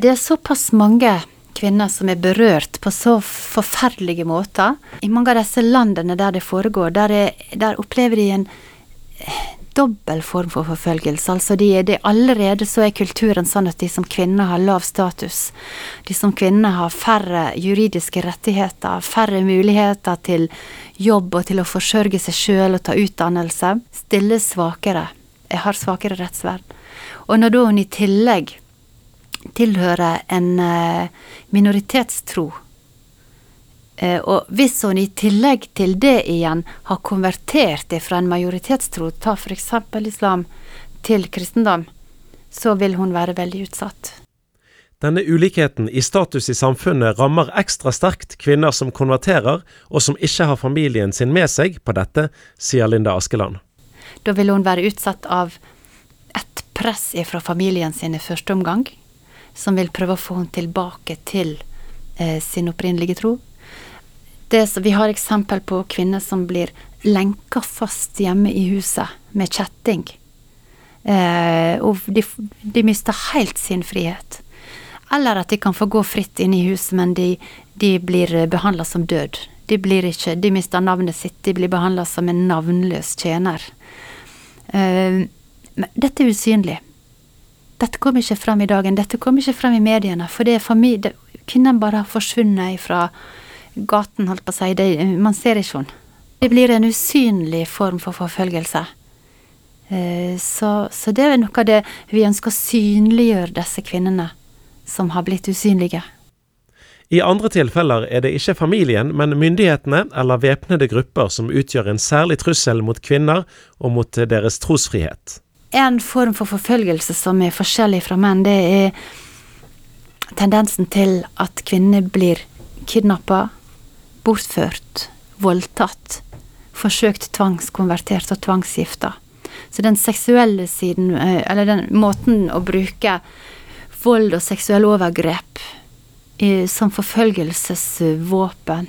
Det er såpass mange kvinner som er berørt på så forferdelige måter. I mange av disse landene der det foregår, der, er, der opplever de en dobbel form for forfølgelse. Altså de, de, allerede så er kulturen sånn at de som kvinner har lav status. De som kvinner har færre juridiske rettigheter, færre muligheter til jobb og til å forsørge seg sjøl og ta utdannelse. Stilles svakere. Jeg har svakere rettsvern. Og når da hun i tillegg tilhører en eh, minoritetstro Eh, og hvis hun i tillegg til det igjen har konvertert fra en majoritetstro, ta f.eks. islam, til kristendom, så vil hun være veldig utsatt. Denne ulikheten i status i samfunnet rammer ekstra sterkt kvinner som konverterer, og som ikke har familien sin med seg på dette, sier Linda Askeland. Da vil hun være utsatt av et press fra familien sin i første omgang, som vil prøve å få henne tilbake til eh, sin opprinnelige tro det, vi har eksempel på kvinner som blir lenka fast hjemme i huset med kjetting. Eh, og de, de, mister helt sin frihet. Eller at de kan få gå fritt inn i huset, men de, de blir behandla som død. De blir ikke De mister navnet sitt, de blir behandla som en navnløs tjener. Eh, men dette er usynlig. Dette kommer ikke frem i dagen, dette kommer ikke frem i mediene, for det er familie... Kvinnen bare har forsvunnet fra gaten, holdt på å si. Det, man ser ikke henne. Det blir en usynlig form for forfølgelse. Eh, så, så, det er noe av det vi ønsker å synliggjøre disse kvinnene som har blitt usynlige. I andre tilfeller er det ikke familien, men myndighetene eller væpnede grupper som utgjør en særlig trussel mot kvinner og mot deres trosfrihet. En form for forfølgelse som er forskjellig fra menn, det er tendensen til at kvinner blir kidnappa, bortført, voldtatt, forsøkt tvangskonvertert og tvangsgifta. Så den seksuelle siden, eh, eller den måten å bruke vold og seksuelle overgrep som forfølgelsesvåpen,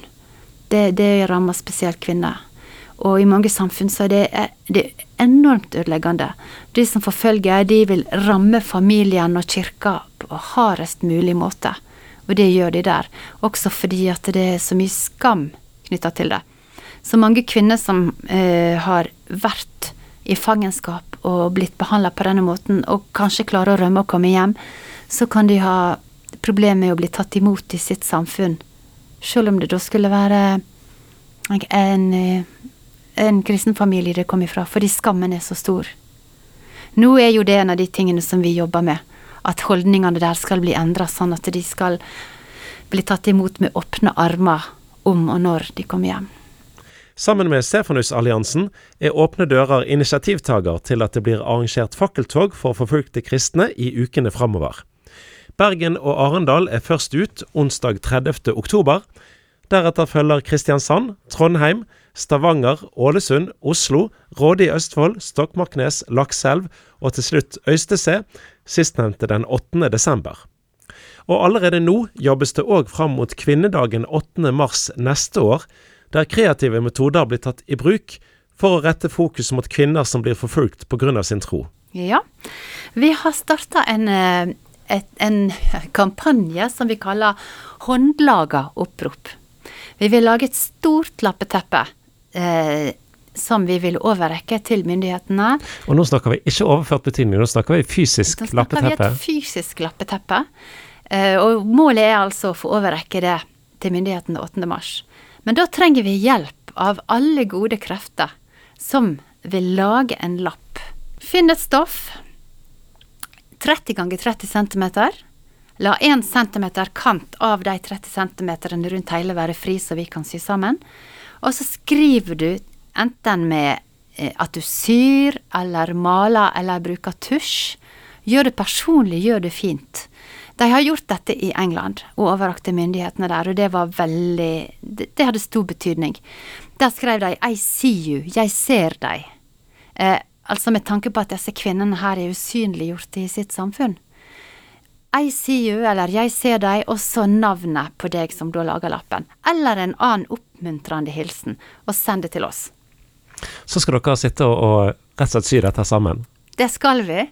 det, det, rammer spesielt kvinner. Og i mange samfunn så er det, det er enormt ødeleggende. De som forfølger, de vil ramme familien og kirka på hardest mulig måte. Og det gjør de der. Også fordi at det er så mye skam knytta til det. Så mange kvinner som eh, har vært i fangenskap og blitt behandla på denne måten, og kanskje klarer å rømme og komme hjem, så kan de ha problemer med å bli tatt imot i sitt samfunn. Selv om det da skulle være en, en kristen familie det kom ifra, fordi skammen er så stor. Nå er jo det en av de tingene som vi jobber med at holdningene der skal bli endra, sånn at de skal bli tatt imot med åpne armer om og når de kommer hjem. Sammen med Stefanusalliansen er Åpne dører initiativtaker til at det blir arrangert fakkeltog for forfulgte kristne i ukene framover. Bergen og Arendal er først ut onsdag 30. oktober. Deretter følger Kristiansand, Trondheim, Stavanger, Ålesund, Oslo, Råde i Østfold, Stokmarknes, Lakselv og til slutt Øystese, sistnevnte den 8. desember. Og allerede nå jobbes det òg fram mot kvinnedagen 8. mars neste år, der kreative metoder blir tatt i bruk for å rette fokus mot kvinner som blir forfulgt pga. sin tro. Ja, vi har starta en, eh, en kampanje som vi kaller Håndlaga opprop. Vi vil lage et stort lappeteppe eh, som vi vil overrekke til myndighetene. Og nå snakker vi ikke overført betydning, nå snakker vi fysisk lappeteppe. Nå snakker vi et fysisk lappeteppe. Uh, og målet er altså å få overrekke det til myndighetene 8. mars. Men da trenger vi hjelp av alle gode krefter som vil lage en lapp. Finn et stoff 30 ganger 30 cm. La 1 cm kant av de 30 cm rundt hele være fri, så vi kan sy sammen. Og så skriver du enten med eh, at du syr eller maler eller bruker tusj. Gjør det personlig, gjør det fint. De har gjort dette i England og overrakte myndighetene der, og det var veldig Det, det hadde stor betydning. Der skrev de 'I see you', 'jeg ser deg'. Eh, altså med tanke på at disse kvinnene her er usynliggjort i sitt samfunn. I see you, eller jeg ser deg, og så navnet på deg som da lager lappen. Eller en annen oppmuntrende hilsen, og send det til oss. Så skal dere sitte og, og rett og slett sy dette sammen? det skal vi.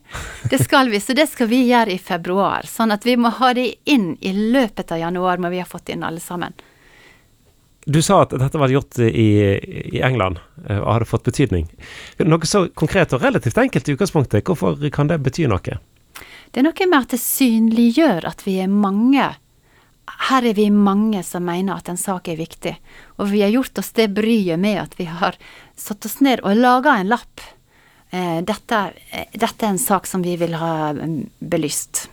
Det skal vi, Så det skal vi gjøre i februar. Sånn at vi må ha det inn i løpet av januar, må vi ha fått inn alle sammen. Du sa at dette var gjort i, i England eh, og hadde fått betydning. Noe så konkret og relativt enkelt i utgangspunktet, hvorfor kan det bety noe? Det er noe med at det synliggjør at vi er mange. Her er vi mange som mener at en sak er viktig. Og vi har gjort oss det bryet med at vi har satt oss ned og laga en lapp. Eh, dette, eh, dette er en sak som vi vil ha mm, belyst.